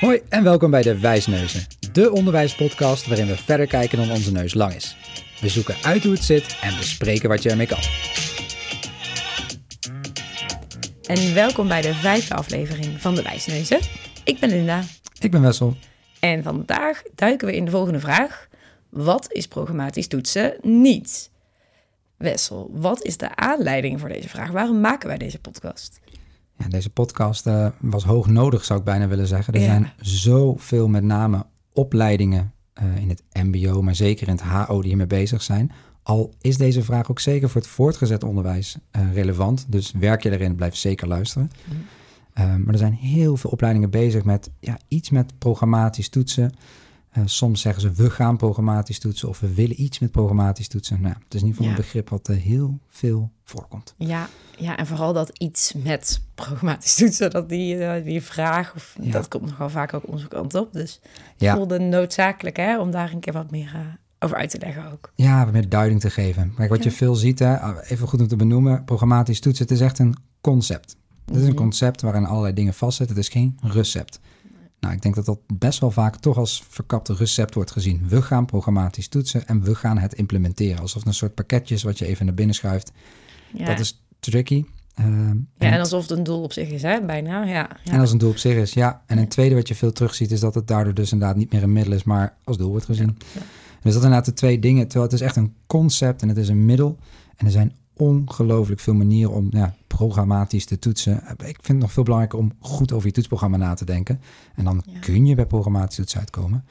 Hoi en welkom bij de Wijsneuzen, de onderwijspodcast waarin we verder kijken dan onze neus lang is. We zoeken uit hoe het zit en bespreken wat je ermee kan. En welkom bij de vijfde aflevering van de Wijsneuzen. Ik ben Linda Ik ben Wessel. en vandaag duiken we in de volgende vraag. Wat is programmatisch toetsen niet? Wessel, wat is de aanleiding voor deze vraag? Waarom maken wij deze podcast? Ja, deze podcast eh, was hoog nodig, zou ik bijna willen zeggen. Er Ja. zijn zoveel, met name opleidingen eh, in het MBO, maar zeker in het HO, die hiermee bezig zijn. Al is deze vraag ook zeker voor het voortgezet onderwijs eh, relevant. Dus werk je erin, blijf zeker luisteren. Eh, maar er zijn heel veel opleidingen bezig met ja, iets met programmatisch toetsen. Eh, soms zeggen ze we gaan programmatisch toetsen of we willen iets met programmatisch toetsen. Nou, het is in ieder geval Ja. een begrip wat eh, heel veel voorkomt. Ja, ja, en vooral dat iets met programmatisch toetsen, dat die, eh, die vraag, of, Ja. dat komt nogal vaak ook onze kant op. Dus het Ja. voelde noodzakelijk hè, om daar een keer wat meer over uit te leggen ook. Ja, meer duiding te geven. Kijk, wat je veel ziet, hè, even goed om te benoemen, programmatisch toetsen, het is echt een concept. Het is een Mhm. concept waarin allerlei dingen vastzitten. Het is geen recept. Nou, ik denk dat dat best wel vaak toch als verkapte recept wordt gezien. We gaan programmatisch toetsen en we gaan het implementeren. Alsof het een soort pakketje is wat je even naar binnen schuift. Ja, Dat is tricky. Ehm, ja en- en alsof het een doel op zich is, hè? bijna. Ja, ja. En als een doel op zich is, ja. En een tweede wat je veel terugziet is dat het daardoor dus inderdaad niet meer een middel is, maar als doel wordt gezien. Ja. Dus dat zijn inderdaad de twee dingen. Terwijl het is echt een concept en het is een middel. En er zijn ongelooflijk veel manieren om ja, programmatisch te toetsen. Ik vind het nog veel belangrijker om goed over je toetsprogramma na te denken. En dan Ja. kun je bij programmatisch toetsen uitkomen.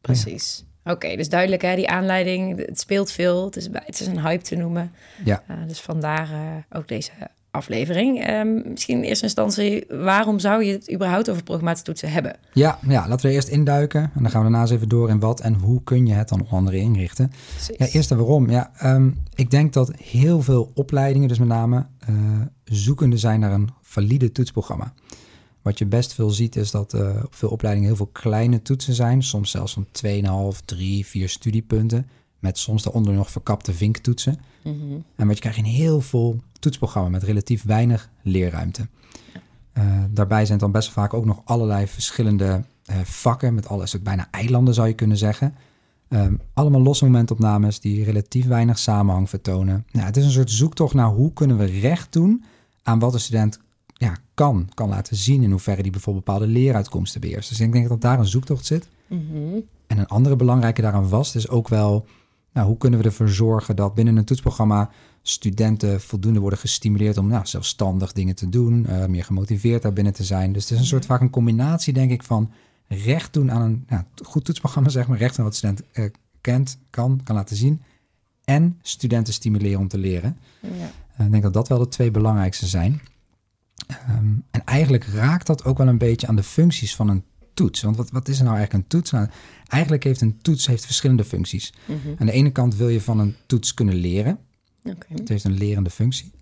Precies. Oké, dus duidelijk hè, die aanleiding. Het speelt veel. Het is, het is een hype te noemen. Ja. Eh, dus vandaar eh, ook deze aflevering. Ehm, misschien in eerste instantie, waarom zou je het überhaupt over programmatische toetsen hebben? Ja, ja, laten we eerst induiken. En dan gaan we daarna eens even door in wat en hoe kun je het dan onder andere inrichten. Precies. Ja, eerst en waarom. Ja, ehm, ik denk dat heel veel opleidingen, dus met name eh, zoekende zijn naar een valide toetsprogramma. Wat je best veel ziet is dat eh, op veel opleidingen heel veel kleine toetsen zijn. Soms zelfs van 2,5, 3, 4 studiepunten. Met soms daaronder nog verkapte vinktoetsen. Mhm. En wat je krijgt in heel veel toetsprogramma met relatief weinig leerruimte. Eh, daarbij zijn het dan best vaak ook nog allerlei verschillende eh, vakken. Met alles ook bijna eilanden zou je kunnen zeggen. Ehm, allemaal losse momentopnames die relatief weinig samenhang vertonen. Nou, het is een soort zoektocht naar hoe kunnen we recht doen aan wat een student ja, kan. Kan laten zien in hoeverre die bijvoorbeeld bepaalde leeruitkomsten beheerst. Dus ik denk dat daar een zoektocht zit. Mhm. En een andere belangrijke daaraan vast is ook wel, nou, hoe kunnen we ervoor zorgen dat binnen een toetsprogramma studenten voldoende worden gestimuleerd om nou, zelfstandig dingen te doen, eh, meer gemotiveerd daarbinnen te zijn. Dus het is een soort vaak een combinatie, denk ik, van recht doen aan een nou, goed toetsprogramma, zeg maar, recht aan wat de student eh, kent, kan, kan laten zien, en studenten stimuleren om te leren. Ja. Eh, ik denk dat dat wel de twee belangrijkste zijn. Ehm, en eigenlijk raakt dat ook wel een beetje aan de functies van een toets. Want wat, wat is er nou eigenlijk een toets? Nou, eigenlijk heeft een toets heeft verschillende functies. Mhm. Aan de ene kant wil je van een toets kunnen leren. Het heeft een lerende functie.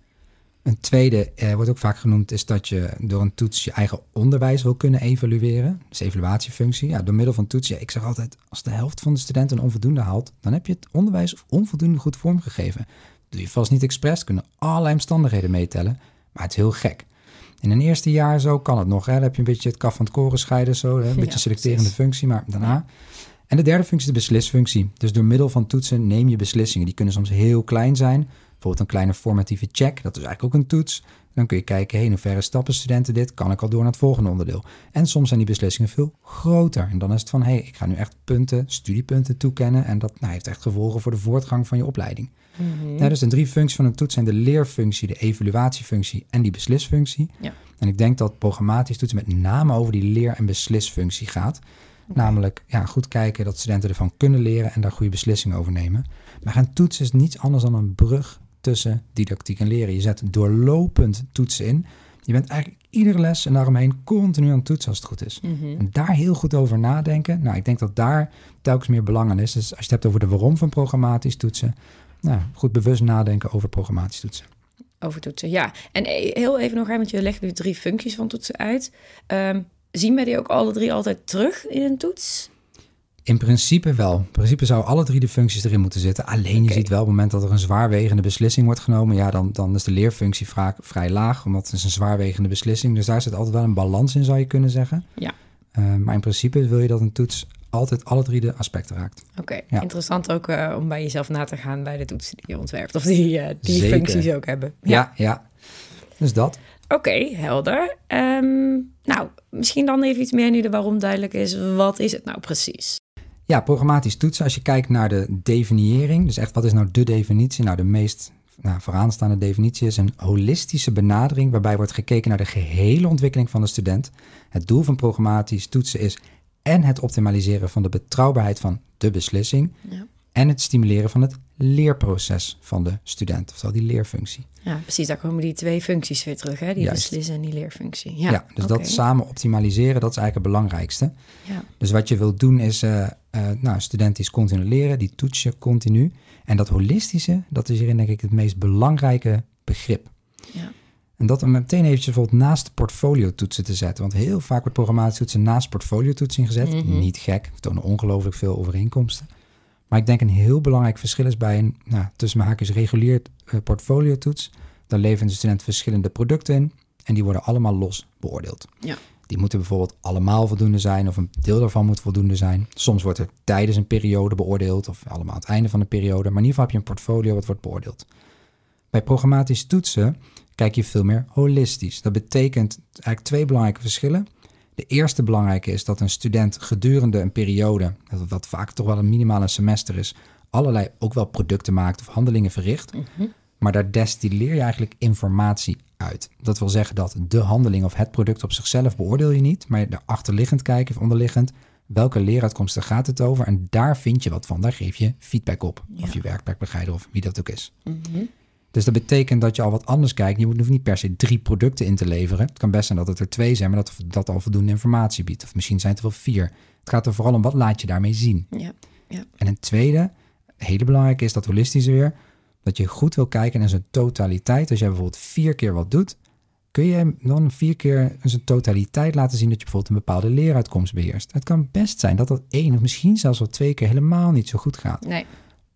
Een tweede eh, wordt ook vaak genoemd is dat je door een toets je eigen onderwijs wil kunnen evalueren. Dus evaluatiefunctie. Ja, door middel van toetsen. Ja, ik zeg altijd, als de helft van de studenten een onvoldoende haalt, dan heb je het onderwijs onvoldoende goed vormgegeven. Doe je vast niet expres, kunnen allerlei omstandigheden meetellen, maar het is heel gek. In een eerste jaar zo kan het nog. Hè? Dan heb je een beetje het kaf van het koren scheiden, zo, hè? een Ja, beetje selecterende precies. functie, maar daarna. En de derde functie is de beslisfunctie. Dus door middel van toetsen neem je beslissingen. Die kunnen soms heel klein zijn. Bijvoorbeeld een kleine formatieve check, dat is eigenlijk ook een toets. Dan kun je kijken, hey, in hoeverre stappen studenten dit? Kan ik al door naar het volgende onderdeel? En soms zijn die beslissingen veel groter. En dan is het van, hey, ik ga nu echt punten, studiepunten toekennen. En dat nou, heeft echt gevolgen voor de voortgang van je opleiding. Mhm. Ja, dus de drie functies van een toets zijn de leerfunctie, de evaluatiefunctie en die beslisfunctie. Ja. En ik denk dat programmatisch toetsen met name over die leer- en beslisfunctie gaat. Namelijk ja, goed kijken dat studenten ervan kunnen leren en daar goede beslissingen over nemen. Maar een toets is niets anders dan een brug tussen didactiek en leren. Je zet doorlopend toetsen in. Je bent eigenlijk iedere les en daaromheen continu aan het toetsen als het goed is. Mhm. En daar heel goed over nadenken. Nou, ik denk dat daar telkens meer belang aan is. Dus als je het hebt over de waarom van programmatisch toetsen. Nou, goed bewust nadenken over programmatisch toetsen. Over toetsen, ja. En e- heel even nog, hè, want je legt nu drie functies van toetsen uit. Ehm, zien wij die ook alle drie altijd terug in een toets? In principe wel. In principe zou alle drie de functies erin moeten zitten. Alleen je ziet wel op het moment dat er een zwaarwegende beslissing wordt genomen, ja, dan, dan is de leerfunctie vaak vrij laag, omdat het is een zwaarwegende beslissing. Dus daar zit altijd wel een balans in, zou je kunnen zeggen. Ja. Uh, maar in principe wil je dat een toets altijd alle drie de aspecten raakt. Oké, Ja. interessant ook uh, om bij jezelf na te gaan bij de toetsen die je ontwerpt. Of die, uh, die Zeker. functies ook hebben. Ja, ja. Dus dat. Oké, helder. Um, nou, misschien dan even iets meer nu de waarom duidelijk is. Wat is het nou precies? Ja, programmatisch toetsen. Als je kijkt naar de definiëring, dus echt wat is nou de definitie? Nou, de meest nou, vooraanstaande definitie is een holistische benadering waarbij wordt gekeken naar de gehele ontwikkeling van de student. Het doel van programmatisch toetsen is en het optimaliseren van de betrouwbaarheid van de beslissing Ja. en het stimuleren van het leerproces van de student, oftewel die leerfunctie. Ja, precies. Daar komen die twee functies weer terug, hè? die Juist. beslissen en die leerfunctie. Ja, Ja, dus dat samen optimaliseren, dat is eigenlijk het belangrijkste. Ja. Dus wat je wilt doen is, eh eh nou, student is continu leren, die toets je continu. En dat holistische, dat is hierin denk ik het meest belangrijke begrip. Ja. En dat om meteen eventjes bijvoorbeeld naast portfolio toetsen te zetten. Want heel vaak wordt programmatisch toetsen naast portfolio toetsen gezet. Mhm. Niet gek, we tonen ongelooflijk veel overeenkomsten. Maar ik denk een heel belangrijk verschil is bij een, nou, tussen mijn haakjes, regulier eh, portfolio toets. Dan leveren de student verschillende producten in en die worden allemaal los beoordeeld. Ja. Die moeten bijvoorbeeld allemaal voldoende zijn of een deel daarvan moet voldoende zijn. Soms wordt er tijdens een periode beoordeeld of allemaal aan het einde van de periode. Maar in ieder geval heb je een portfolio wat wordt beoordeeld. Bij programmatisch toetsen kijk je veel meer holistisch. Dat betekent eigenlijk twee belangrijke verschillen. De eerste belangrijke is dat een student gedurende een periode, wat vaak toch wel een minimaal een semester is, allerlei ook wel producten maakt of handelingen verricht. Mhm. Maar daar destilleer je eigenlijk informatie uit. Dat wil zeggen dat de handeling of het product op zichzelf beoordeel je niet, maar je achterliggend kijken of onderliggend welke leeruitkomsten gaat het over en daar vind je wat van. Daar geef je feedback op. Ja. Of je werkplekbegeleider of wie dat ook is. Mhm. Dus dat betekent dat je al wat anders kijkt. Je hoeft niet per se drie producten in te leveren. Het kan best zijn dat het er twee zijn, maar dat dat al voldoende informatie biedt. Of misschien zijn het er wel vier. Het gaat er vooral om wat laat je daarmee zien. Ja. En een tweede, hele belangrijke is dat holistische weer. Dat je goed wil kijken naar zijn totaliteit. Als jij bijvoorbeeld vier keer wat doet, kun je dan vier keer in zijn totaliteit laten zien dat je bijvoorbeeld een bepaalde leeruitkomst beheerst. Het kan best zijn dat dat één of misschien zelfs wel twee keer helemaal niet zo goed gaat. Nee.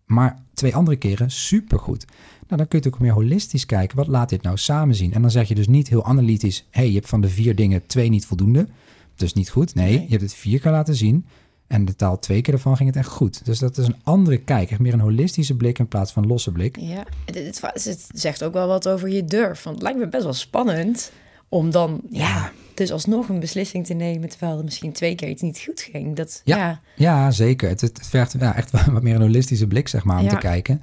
Maar twee andere keren supergoed. Nou, dan kun je natuurlijk meer holistisch kijken. Wat laat dit nou samen zien? En dan zeg je dus niet heel analytisch... hey, je hebt van de vier dingen twee niet voldoende. Dus niet goed. Nee, Nee. je hebt het vier keer laten zien. En de taal twee keer ervan ging het echt goed. Dus dat is een andere kijk. Echt meer een holistische blik in plaats van een losse blik. Ja, het, het, het zegt ook wel wat over je durf. Want het lijkt me best wel spannend om dan ja. dus alsnog een beslissing te nemen... terwijl er misschien twee keer iets niet goed ging. Dat, Ja. ja. Ja, zeker. Het, het vergt ja, echt wat meer een holistische blik, zeg maar, om Ja. te kijken.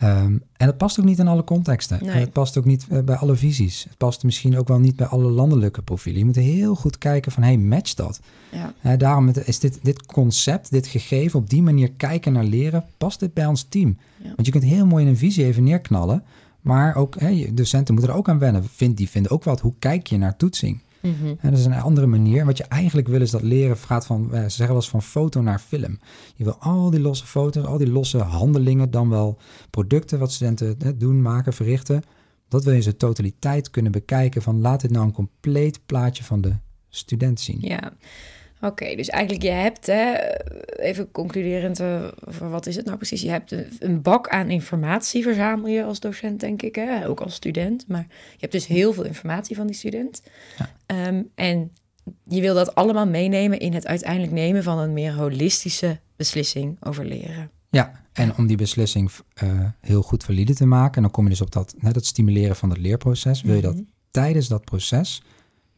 Ehm, en het past ook niet in alle contexten. Nee. En het past ook niet eh, bij alle visies. Het past misschien ook wel niet bij alle landelijke profielen. Je moet heel goed kijken van, hey, matcht dat? Ja. Daarom is dit, dit concept, dit gegeven, op die manier kijken naar leren, past dit bij ons team? Ja. Want je kunt heel mooi in een visie even neerknallen, maar ook je- docenten moeten er ook aan wennen. Vind, die vinden ook wat, hoe kijk je naar toetsing? Mhm. En dat is een andere manier. Wat je eigenlijk wil is dat leren gaat van, eh, ze zeggen wel eens van foto naar film. Je wil al die losse foto's, al die losse handelingen, dan wel producten wat studenten doen, maken, verrichten. Dat wil je in zijn totaliteit kunnen bekijken van laat dit nou een compleet plaatje van de student zien. Ja, oké. dus eigenlijk je hebt, hè, even concluderend, eh, wat is het nou precies? Je hebt een, bak aan informatie verzamel je als docent, denk ik, hè? ook als student. Maar je hebt dus heel veel informatie van die student. Ja. Ehm, en je wil dat allemaal meenemen in het uiteindelijk nemen van een meer holistische beslissing over leren. Ja, en om die beslissing eh, heel goed valide te maken, en dan kom je dus op dat, hè, dat stimuleren van het leerproces, wil je dat Mhm. tijdens dat proces,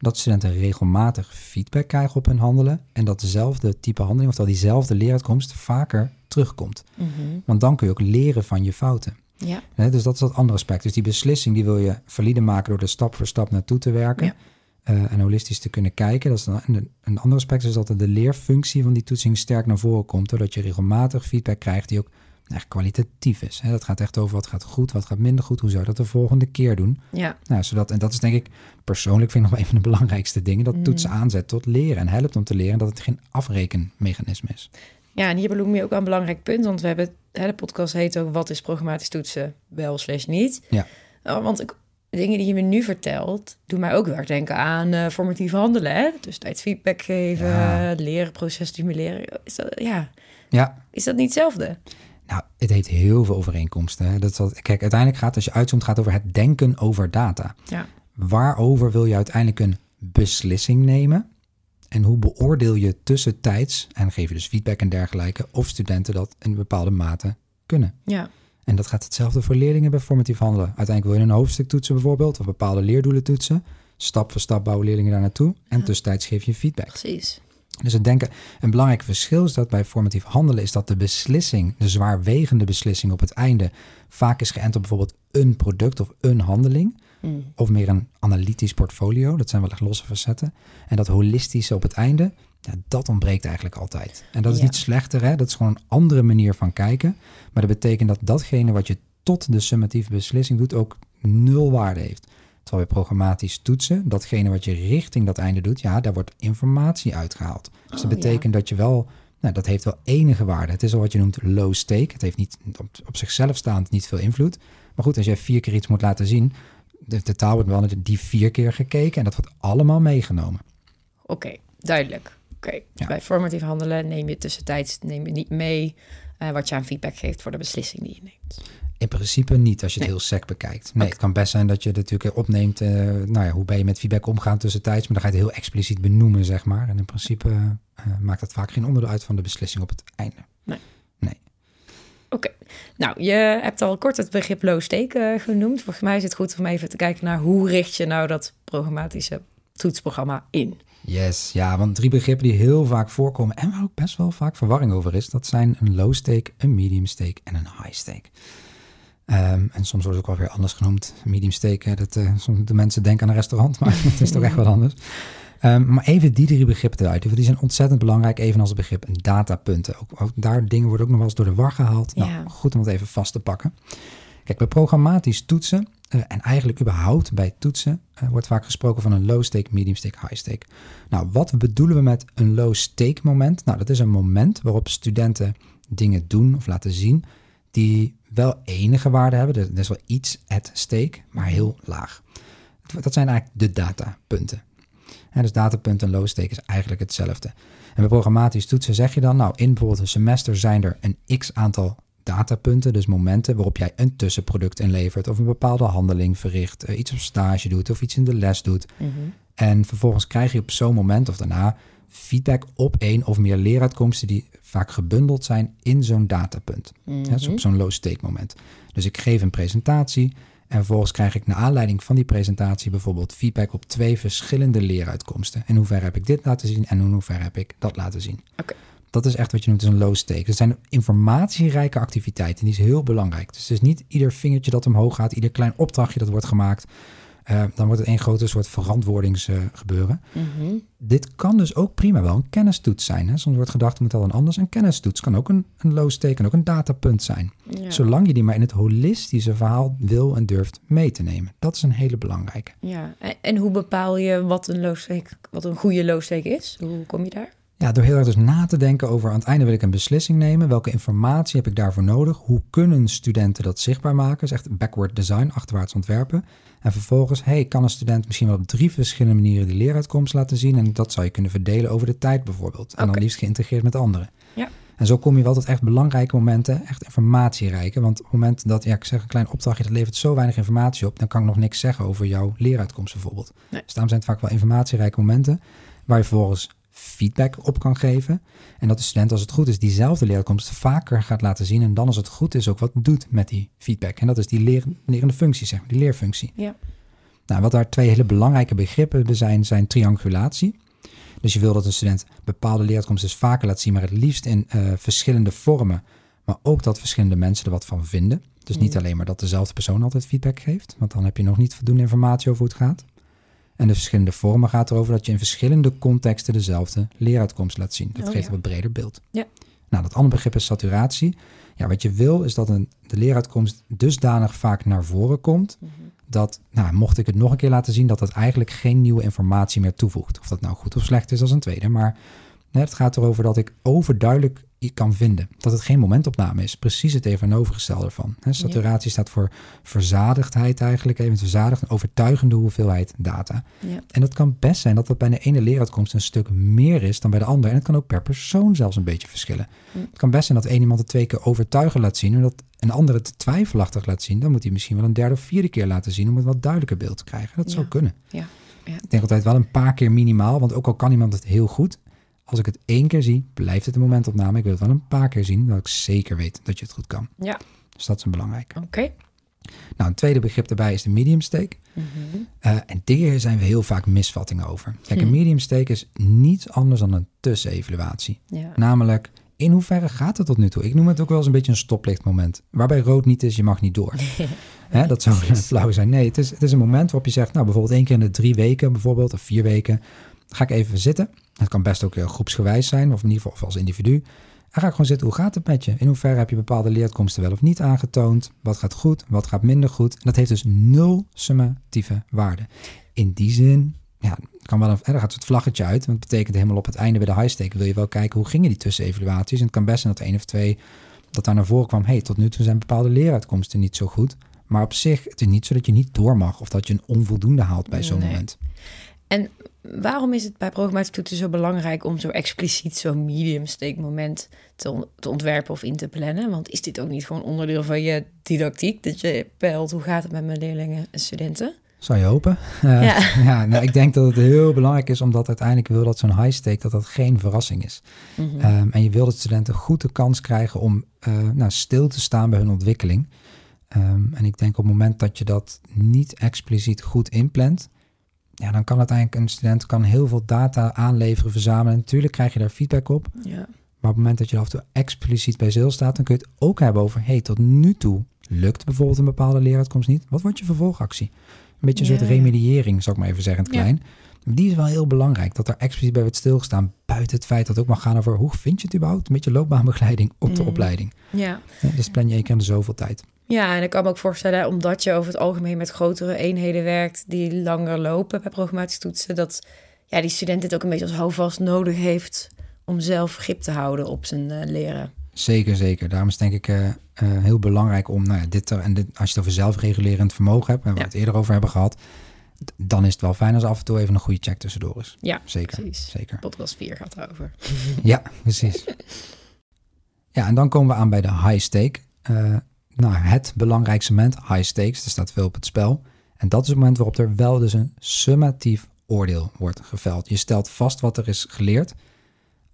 dat studenten regelmatig feedback krijgen op hun handelen en dat dezelfde type handeling, oftewel diezelfde leeruitkomst, vaker terugkomt. Mhm. Want dan kun je ook leren van je fouten. Ja, dus dat is dat andere aspect. Dus die beslissing die wil je valide maken door er stap voor stap naartoe te werken. Ja. eh, en holistisch te kunnen kijken. Dat is dan, een, een ander aspect is dat de leerfunctie van die toetsing sterk naar voren komt. Doordat je regelmatig feedback krijgt die ook echt kwalitatief is. Hè. Dat gaat echt over wat gaat goed, wat gaat minder goed. Hoe zou je dat de volgende keer doen? ja, Nou, zodat, en dat is denk ik persoonlijk vind ik nog wel een van de belangrijkste dingen. Dat Mm. toetsen aanzet tot leren en helpt om te leren dat het geen afrekenmechanisme is. Ja, en hier benoem je ook een belangrijk punt, want we hebben, hè, de podcast heet ook Wat is programmatisch toetsen, wel slash niet. Ja. Oh, want ik, dingen die je me nu vertelt, doen mij ook erg denken aan eh, formatief handelen. Hè? Dus tijd feedback geven, Ja. leren, proces stimuleren. Is dat, ja, Ja, is dat niet hetzelfde? Nou, het heeft heel veel overeenkomsten. Hè. Dat is wat, kijk, uiteindelijk gaat, als je uitzoomt, gaat over het denken over data. Ja. Waarover wil je uiteindelijk een beslissing nemen? En hoe beoordeel je tussentijds, en geef je dus feedback en dergelijke, of studenten dat in bepaalde mate kunnen. Ja. En dat gaat hetzelfde voor leerlingen bij formatief handelen. Uiteindelijk wil je een hoofdstuk toetsen bijvoorbeeld, of bepaalde leerdoelen toetsen. Stap voor stap bouwen leerlingen daar naartoe. En Ja. tussentijds geef je feedback. Precies. Dus het denken, een belangrijk verschil is dat bij formatief handelen is dat de beslissing, de zwaarwegende beslissing op het einde, vaak is geënt op bijvoorbeeld een product of een handeling. Mm. Of meer een analytisch portfolio. Dat zijn wel echt losse facetten. En dat holistische op het einde, ja, dat ontbreekt eigenlijk altijd. En dat is Ja. niet slechter, hè? dat is gewoon een andere manier van kijken. Maar dat betekent dat datgene wat je tot de summatieve beslissing doet ook nul waarde heeft. Terwijl bij programmatisch toetsen, datgene wat je richting dat einde doet, ja, daar wordt informatie uitgehaald. Dus dat Oh, betekent dat je wel, nou, dat heeft wel enige waarde. Het is al wat je noemt low stake. Het heeft niet op, op zichzelf staand niet veel invloed. Maar goed, als jij vier keer iets moet laten zien, de, de taal wordt wel die vier keer gekeken en dat wordt allemaal meegenomen. Oké, duidelijk. Oké, Ja. bij formatief handelen neem je tussentijds neem je niet mee eh, wat je aan feedback geeft voor de beslissing die je neemt. In principe niet als je het Nee. heel sec bekijkt. Nee, het kan best zijn dat je het natuurlijk opneemt. eh, nou ja, hoe ben je met feedback omgaan tussentijds? Maar dan ga je het heel expliciet benoemen, zeg maar. En in principe eh, maakt dat vaak geen onderdeel uit van de beslissing op het einde. Oké, nou, je hebt al kort het begrip low stake eh, genoemd. Volgens mij is het goed om even te kijken naar hoe richt je nou dat programmatische toetsprogramma in. Yes, ja, want drie begrippen die heel vaak voorkomen en waar ook best wel vaak verwarring over is, dat zijn een low stake, een medium stake en een high stake. Ehm, en soms wordt het ook wel weer anders genoemd. Medium stake, hè, dat eh, soms de mensen denken aan een restaurant, maar het is toch echt wat anders. Ehm, maar even die drie begrippen eruit, want die zijn ontzettend belangrijk, evenals het begrip datapunten. Ook, ook daar dingen worden ook nog wel eens door de war gehaald. Ja. Nou, goed om het even vast te pakken. Kijk, bij programmatisch toetsen eh, en eigenlijk überhaupt bij toetsen eh, wordt vaak gesproken van een low stake, medium stake, high stake. Nou, wat bedoelen we met een low stake moment? Nou, dat is een moment waarop studenten dingen doen of laten zien die wel enige waarde hebben. Er er is wel iets at stake, maar heel laag. Dat zijn eigenlijk de datapunten. En dus datapunt en low stake is eigenlijk hetzelfde. En bij programmatisch toetsen zeg je dan, nou, in bijvoorbeeld een semester zijn er een x aantal datapunten, dus momenten waarop jij een tussenproduct inlevert of een bepaalde handeling verricht, eh, iets op stage doet of iets in de les doet. En vervolgens krijg je op zo'n moment of daarna feedback op één of meer leeruitkomsten die vaak gebundeld zijn in zo'n datapunt. Ja, dus op zo'n low stake moment. Dus ik geef een presentatie en vervolgens krijg ik naar aanleiding van die presentatie bijvoorbeeld feedback op twee verschillende leeruitkomsten. In hoeverre heb ik dit laten zien en in hoeverre heb ik dat laten zien. Oké. Dat is echt wat je noemt een low stake. Dat zijn informatierijke activiteiten. Die is heel belangrijk. Dus het is niet ieder vingertje dat omhoog gaat, ieder klein opdrachtje dat wordt gemaakt. Eh, dan wordt het een grote soort verantwoordingsgebeuren. Mhm. Dit kan dus ook prima wel een kennistoets zijn. Hè? Soms wordt gedacht, het moet al een anders. Een kennistoets kan ook een, een low stake, kan ook een datapunt zijn. Ja. Zolang je die maar in het holistische verhaal wil en durft mee te nemen. Dat is een hele belangrijke. ja. En, en hoe bepaal je wat een low stake, wat een goede low stake is? Hoe kom je daar? Ja, door heel erg dus na te denken over aan het einde wil ik een beslissing nemen. Welke informatie heb ik daarvoor nodig? Hoe kunnen studenten dat zichtbaar maken? Dus echt backward design, achterwaarts ontwerpen. En vervolgens, hey, kan een student misschien wel op drie verschillende manieren die leeruitkomst laten zien? En dat zou je kunnen verdelen over de tijd bijvoorbeeld. En dan liefst geïntegreerd met anderen. Ja. En zo kom je wel tot echt belangrijke momenten, echt informatierijke. Want op het moment dat, ja, ik zeg een klein opdrachtje, dat levert zo weinig informatie op, dan kan ik nog niks zeggen over jouw leeruitkomst bijvoorbeeld. Nee. Dus daarom zijn het vaak wel informatierijke momenten, waar je vervolgens feedback op kan geven. En dat de student, als het goed is, diezelfde leeruitkomst vaker gaat laten zien. En dan, als het goed is, ook wat doet met die feedback. En dat is die leer, lerende functie, zeg maar, die leerfunctie. Ja. Nou, wat daar twee hele belangrijke begrippen zijn, zijn triangulatie. Dus je wil dat een student bepaalde leeruitkomsten dus vaker laat zien, maar het liefst in eh, verschillende vormen. Maar ook dat verschillende mensen er wat van vinden. Dus niet Mm. alleen maar dat dezelfde persoon altijd feedback geeft, want dan heb je nog niet voldoende informatie over hoe het gaat. En de verschillende vormen gaat erover dat je in verschillende contexten dezelfde leeruitkomst laat zien. Dat Oh, geeft ja. een wat breder beeld. Ja. Nou, dat andere begrip is saturatie. Ja, wat je wil is dat een, de leeruitkomst dusdanig vaak naar voren komt Mhm. dat, nou, mocht ik het nog een keer laten zien, dat het eigenlijk geen nieuwe informatie meer toevoegt. Of dat nou goed of slecht is als een tweede. Maar hè, het gaat erover dat ik overduidelijk kan vinden. Dat het geen momentopname is. Precies het tegenovergestelde ervan. Hè, saturatie staat voor verzadigdheid eigenlijk. Even verzadigd, een overtuigende hoeveelheid data. Ja. En het kan best zijn dat dat bij de ene leeruitkomst een stuk meer is dan bij de andere. En het kan ook per persoon zelfs een beetje verschillen. Het kan best zijn dat één iemand het twee keer overtuigend laat zien... en dat een ander het twijfelachtig laat zien. Dan moet hij misschien wel een derde of vierde keer laten zien... om een wat duidelijker beeld te krijgen. Dat zou kunnen. Ja. Ja. Ik denk altijd wel een paar keer minimaal, want ook al kan iemand het heel goed, als ik het één keer zie, blijft het een momentopname. Ik wil het wel een paar keer zien, dat ik zeker weet dat je het goed kan. Ja. Dus dat is een belangrijk. Oké. Nou, een tweede begrip daarbij is de medium stake. Mhm. Eh, en hier zijn we heel vaak misvattingen over. Kijk, een Hm. medium stake is niets anders dan een tussenevaluatie. Ja. Namelijk, in hoeverre gaat het tot nu toe? Ik noem het ook wel eens een beetje een stoplichtmoment. Waarbij rood niet is, je mag niet door. Hè, dat zou precies. flauw zijn. Nee, het is, het is een moment waarop je zegt, nou bijvoorbeeld één keer in de drie weken, bijvoorbeeld, of vier weken, ga ik even zitten. Het kan best ook eh, groepsgewijs zijn, of in ieder geval of als individu. En ga ik gewoon zitten, hoe gaat het met je? In hoeverre heb je bepaalde leeruitkomsten wel of niet aangetoond? Wat gaat goed, wat gaat minder goed? En dat heeft dus nul summatieve waarde. In die zin, ja, kan wel een, en dan gaat het vlaggetje uit. Want dat betekent helemaal op het einde bij de high stake wil je wel kijken hoe gingen die tussenevaluaties. En het kan best zijn dat één of twee dat daar naar voren kwam. hey, tot nu toe zijn bepaalde leeruitkomsten niet zo goed. Maar op zich, het is niet zo dat je niet door mag of dat je een onvoldoende haalt bij zo'n Nee. moment. Waarom is het bij programmatische toetsen zo belangrijk om zo expliciet zo'n medium stake moment te, on- te ontwerpen of in te plannen? Want is dit ook niet gewoon onderdeel van je didactiek? Dat je peilt hoe gaat het met mijn leerlingen en studenten? Zou je hopen? Eh, Ja. ja, nou, ik denk dat het heel belangrijk is, omdat uiteindelijk wil dat zo'n high stake dat dat geen verrassing is. Mhm. Ehm, en je wil dat studenten goed de kans krijgen om eh, nou, stil te staan bij hun ontwikkeling. Ehm, en ik denk op het moment dat je dat niet expliciet goed inplant, ja, dan kan uiteindelijk een student kan heel veel data aanleveren, verzamelen. Natuurlijk krijg je daar feedback op. ja. Maar op het moment dat je er af en toe expliciet bij stilstaat, dan kun je het ook hebben over, hey, tot nu toe lukt bijvoorbeeld een bepaalde leeruitkomst niet. Wat wordt je vervolgactie? Een beetje een Ja, soort remediëring, zou ik maar even zeggen in het klein. Die is wel heel belangrijk, dat er expliciet bij wordt stilgestaan, buiten het feit dat het ook mag gaan over, hoe vind je het überhaupt? Een beetje loopbaanbegeleiding op de Mm. opleiding. ja. Ja, dus plan je één keer in de zoveel tijd. Ja, en ik kan me ook voorstellen, omdat je over het algemeen met grotere eenheden werkt die langer lopen bij programmatische toetsen, dat ja, die student dit ook een beetje als houvast nodig heeft om zelf grip te houden op zijn eh, leren. Zeker, zeker. Daarom is het denk ik eh, eh, heel belangrijk om, nou ja, dit, er- en dit, als je het over zelfregulerend vermogen hebt, waar we Ja. het eerder over hebben gehad, dan is het wel fijn als er af en toe even een goede check tussendoor is. Ja, Zeker, precies. zeker. Podcast 4 gaat erover. Ja, precies. Ja, en dan komen we aan bij de high stake. Nou, het belangrijkste moment, high stakes, er staat veel op het spel. En dat is het moment waarop er wel dus een summatief oordeel wordt geveld. Je stelt vast wat er is geleerd.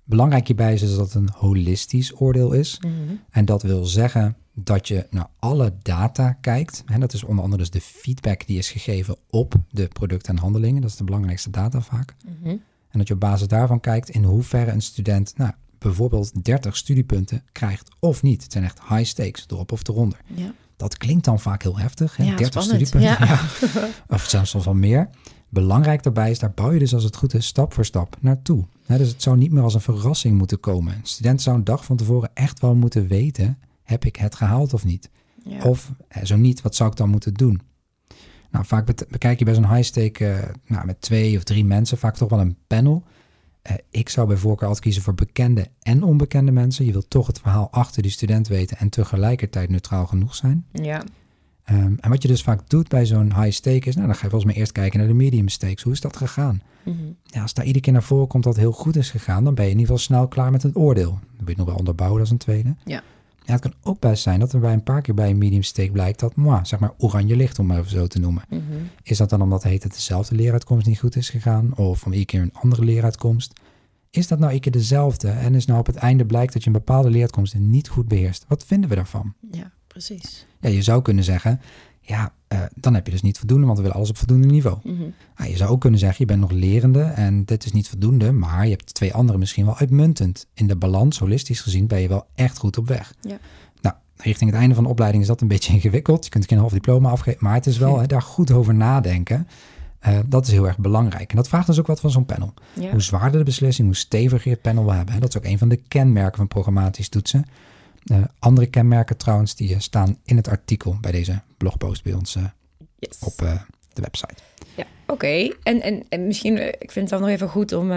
Belangrijk hierbij is dus dat het een holistisch oordeel is. Mhm. En dat wil zeggen dat je naar alle data kijkt. En dat is onder andere dus de feedback die is gegeven op de producten en handelingen. Dat is de belangrijkste data vaak. Mhm. En dat je op basis daarvan kijkt in hoeverre een student nou, bijvoorbeeld 30 studiepunten krijgt of niet. Het zijn echt high stakes, erop of eronder. Ja. Dat klinkt dan vaak heel heftig, hè? Ja, 30 spannend. studiepunten. Ja. Ja. Of zelfs soms wel meer. Belangrijk daarbij is, daar bouw je dus als het goed is stap voor stap naartoe. Dus het zou niet meer als een verrassing moeten komen. Een student zou een dag van tevoren echt wel moeten weten, heb ik het gehaald of niet? Ja. Of zo niet, wat zou ik dan moeten doen? Nou, vaak bekijk je bij zo'n high-stake eh, nou, met twee of drie mensen, vaak toch wel een panel. Eh, ik zou bij voorkeur altijd kiezen voor bekende en onbekende mensen. Je wilt toch het verhaal achter die student weten en tegelijkertijd neutraal genoeg zijn. ja. Ehm, en wat je dus vaak doet bij zo'n high-stake is, nou dan ga je volgens mij eerst kijken naar de medium stakes. Hoe is dat gegaan? Mhm. Ja, als daar iedere keer naar voren komt dat heel goed is gegaan, dan ben je in ieder geval snel klaar met het oordeel. Dan wil je nog wel onderbouwen als een tweede. Ja. Ja, het kan ook best zijn dat er bij een paar keer bij een medium stake blijkt dat, moi, zeg maar oranje licht om maar even zo te noemen. Mhm. Is dat dan omdat heet het dezelfde leeruitkomst niet goed is gegaan? Of om iedere keer een andere leeruitkomst? Is dat nou iedere keer dezelfde? En is nou op het einde blijkt dat je een bepaalde leeruitkomst niet goed beheerst? Wat vinden we daarvan? ja, precies. Ja, je zou kunnen zeggen, ja, eh, dan heb je dus niet voldoende, want we willen alles op voldoende niveau. Mhm. Ah, je zou ook kunnen zeggen, je bent nog lerende en dit is niet voldoende, maar je hebt twee andere misschien wel uitmuntend. In de balans, holistisch gezien, ben je wel echt goed op weg. Ja. Nou, richting het einde van de opleiding is dat een beetje ingewikkeld. Je kunt geen half diploma afgeven, maar het is wel Ja. daar goed over nadenken. Eh, dat is heel erg belangrijk. En dat vraagt dus ook wat van zo'n panel. Ja. Hoe zwaarder de beslissing, hoe steviger je het panel wil hebben. Dat is ook een van de kenmerken van programmatisch toetsen. Eh, andere kenmerken trouwens, die eh, staan in het artikel bij deze blogpost bij ons eh, Yes. op de website. Ja, oké. En, en, en misschien, ik vind het dan nog even goed om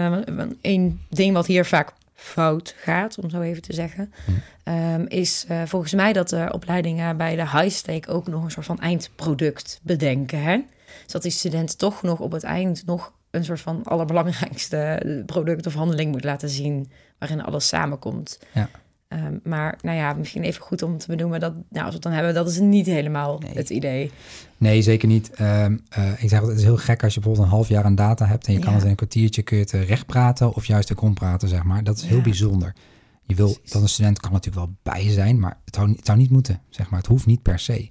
één ding wat hier vaak fout gaat, om zo even te zeggen, Hm. ehm, is volgens mij dat de opleidingen bij de high stake ook nog een soort van eindproduct bedenken. Hè? Dus dat die student toch nog op het eind nog een soort van allerbelangrijkste product of handeling moet laten zien waarin alles samenkomt. Ja. Ehm, maar nou ja, misschien even goed om te benoemen dat, nou, als we het dan hebben, dat is niet helemaal Nee. het idee. Nee, zeker niet. Ehm, eh, ik zeg altijd, het is heel gek als je bijvoorbeeld een half jaar aan data hebt en je kan het in een kwartiertje kun je het eh, recht praten of juist de kom praten, zeg maar. Dat is heel Ja. bijzonder. Je wil dat een student kan natuurlijk wel bij zijn, maar het zou, het zou niet moeten, zeg maar. Het hoeft niet per se.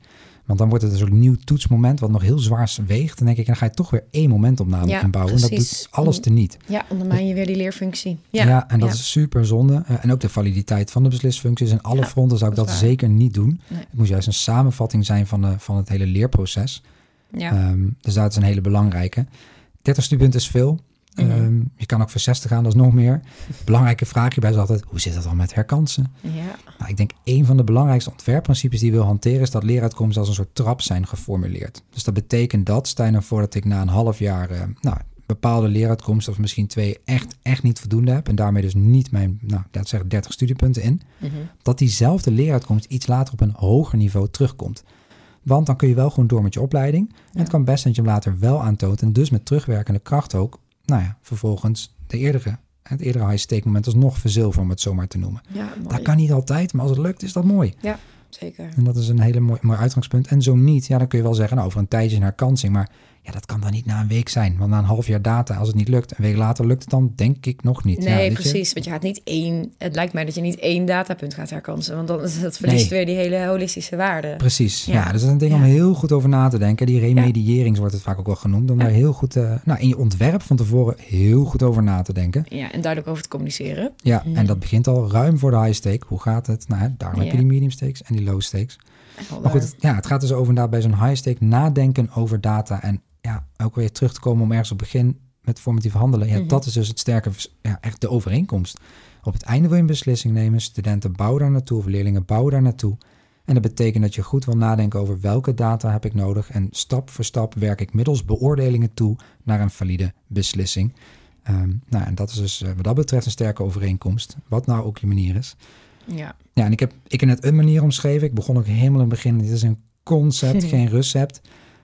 Want dan wordt het een soort nieuw toetsmoment wat nog heel zwaar weegt. Dan denk ik, dan ga je toch weer één momentopname Ja, inbouwen. En dat doet alles teniet. Ja, ondermijn je weer die leerfunctie. Ja, Ja, en dat ja. is super zonde. Eh, en ook de validiteit van de beslisfuncties. En alle fronten zou ik dat zeker niet doen. Nee. Het moet juist een samenvatting zijn van, de, van het hele leerproces. Ja. Ehm, dus dat is een hele belangrijke. 30 studiepunten is veel. Ehm, je kan ook voor 60 gaan, dat is nog meer. Belangrijke vraag hierbij is altijd, hoe zit dat dan met herkansen? ja. Nou, ik denk een van de belangrijkste ontwerpprincipes die je wil hanteren... is dat leeruitkomsten als een soort trap zijn geformuleerd. Dus dat betekent dat, stel je nou voor dat ik na een half jaar... eh, nou, bepaalde leeruitkomsten of misschien twee echt, echt niet voldoende heb... en daarmee dus niet mijn, nou, dat zeggen 30 studiepunten in... Mhm. dat diezelfde leeruitkomst iets later op een hoger niveau terugkomt. Want dan kun je wel gewoon door met je opleiding. En Ja. het kan best zijn dat je hem later wel aantoont. En dus met terugwerkende kracht ook, nou ja, vervolgens de eerdere, het eerdere high-stake moment alsnog verzilveren, om het zo maar te noemen. ja mooi. Dat kan niet altijd, maar als het lukt is dat mooi. Zeker. En dat is een hele mooi, mooi uitgangspunt. En zo niet, ja, dan kun je wel zeggen, nou, over een tijdje een herkansing. Maar ja, dat kan dan niet na een week zijn. Want na een half jaar data, als het niet lukt, een week later lukt het dan, denk ik nog niet. Ja, Nee, je? precies. Want je gaat niet één... Het lijkt mij dat je niet één datapunt gaat herkansen. Want dan dat verliest Nee. weer die hele holistische waarde. Precies, ja. Ja. dus dat is een ding om Ja. heel goed over na te denken. Die remediërings wordt het vaak ook wel genoemd. Om Ja. daar heel goed, eh, nou, in je ontwerp van tevoren heel goed over na te denken. Ja, en duidelijk over te communiceren. Ja, en dat begint al ruim voor de high stake. Hoe gaat het? Nou, daarom heb je Ja. die medium stakes en die low stakes. Maar goed, het, ja, het gaat dus over inderdaad bij zo'n high stake nadenken over data. En ja, ook weer terug te komen om ergens op het begin met formatief handelen. Ja, Mhm. dat is dus het sterke, ja, echt de overeenkomst. Op het einde wil je een beslissing nemen. Studenten bouwen daar naartoe of leerlingen bouwen daar naartoe. En dat betekent dat je goed wil nadenken over welke data heb ik nodig. En stap voor stap werk ik middels beoordelingen toe naar een valide beslissing. Ehm, nou, en dat is dus eh, wat dat betreft een sterke overeenkomst. Wat nou ook je manier is. Ja, Ja, en ik heb, ik heb net een manier omschreven. Ik begon ook helemaal in het begin. Dit is een concept, geen recept.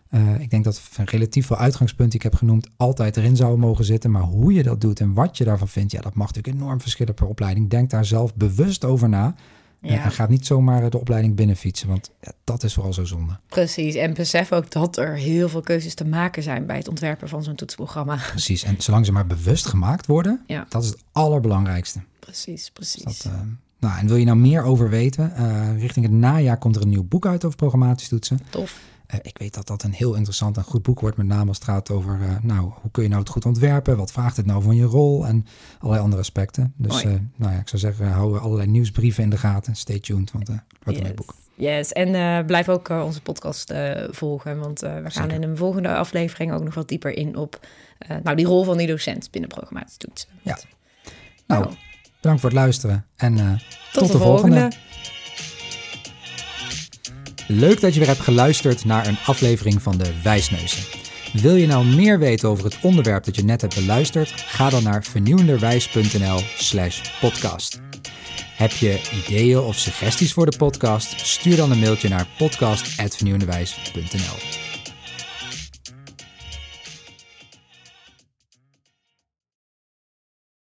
Eh, ik denk dat relatief veel uitgangspunten die ik heb genoemd altijd erin zouden mogen zitten. Maar hoe je dat doet en wat je daarvan vindt, ja, dat mag natuurlijk enorm verschillen per opleiding. Denk daar zelf bewust over na. Eh, ja en ga niet zomaar de opleiding binnenfietsen, want ja, dat is vooral zo zonde. precies. En besef ook dat er heel veel keuzes te maken zijn bij het ontwerpen van zo'n toetsprogramma. Precies. En zolang ze maar bewust gemaakt worden, Ja. dat is het allerbelangrijkste. Precies, precies. Dus dat, eh, nou, en wil je nou meer over weten? richting het najaar komt er een nieuw boek uit over programmatietoetsen. Tof. Eh, ik weet dat dat een heel interessant en goed boek wordt, met name als het gaat over, eh, nou, hoe kun je nou het goed ontwerpen? Wat vraagt het nou van je rol? En allerlei andere aspecten. Dus, eh, nou ja, ik zou zeggen, hou allerlei nieuwsbrieven in de gaten. Stay tuned, want het wordt een leuk boek. Yes, en blijf ook onze podcast volgen, want we gaan in een volgende aflevering ook nog wat dieper in op nou, die rol van die docent binnen programmatische toetsen. Ja. Nou, bedankt voor het luisteren en eh, tot, de, volgende. Leuk dat je weer hebt geluisterd naar een aflevering van de Wijsneuzen. Wil je nou meer weten over het onderwerp dat je net hebt beluisterd? Ga dan naar vernieuwenderwijs.nl slash podcast. Heb je ideeën of suggesties voor de podcast? Stuur dan een mailtje naar podcast.vernieuwenderwijs.nl